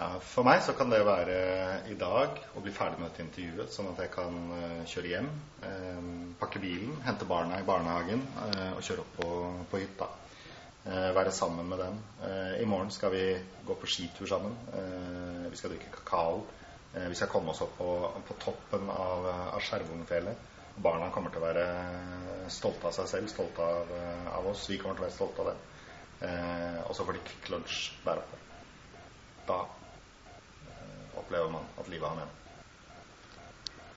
Ja, For meg så kan det være i dag å bli ferdig med dette intervjuet, sånn at jeg kan uh, kjøre hjem, eh, pakke bilen, hente barna i barnehagen eh, og kjøre opp på, på hytta. være sammen med dem. I morgen skal vi gå på skitur sammen. vi skal drikke kakao. vi skal komme oss opp på, på toppen av, av Skjervungfjellet. Barna kommer til å være stolte av seg selv, stolte av, av oss. Vi kommer til å være stolte av dem. og så får de Kvikk Lunsj der oppe. Opplever at livet har mening.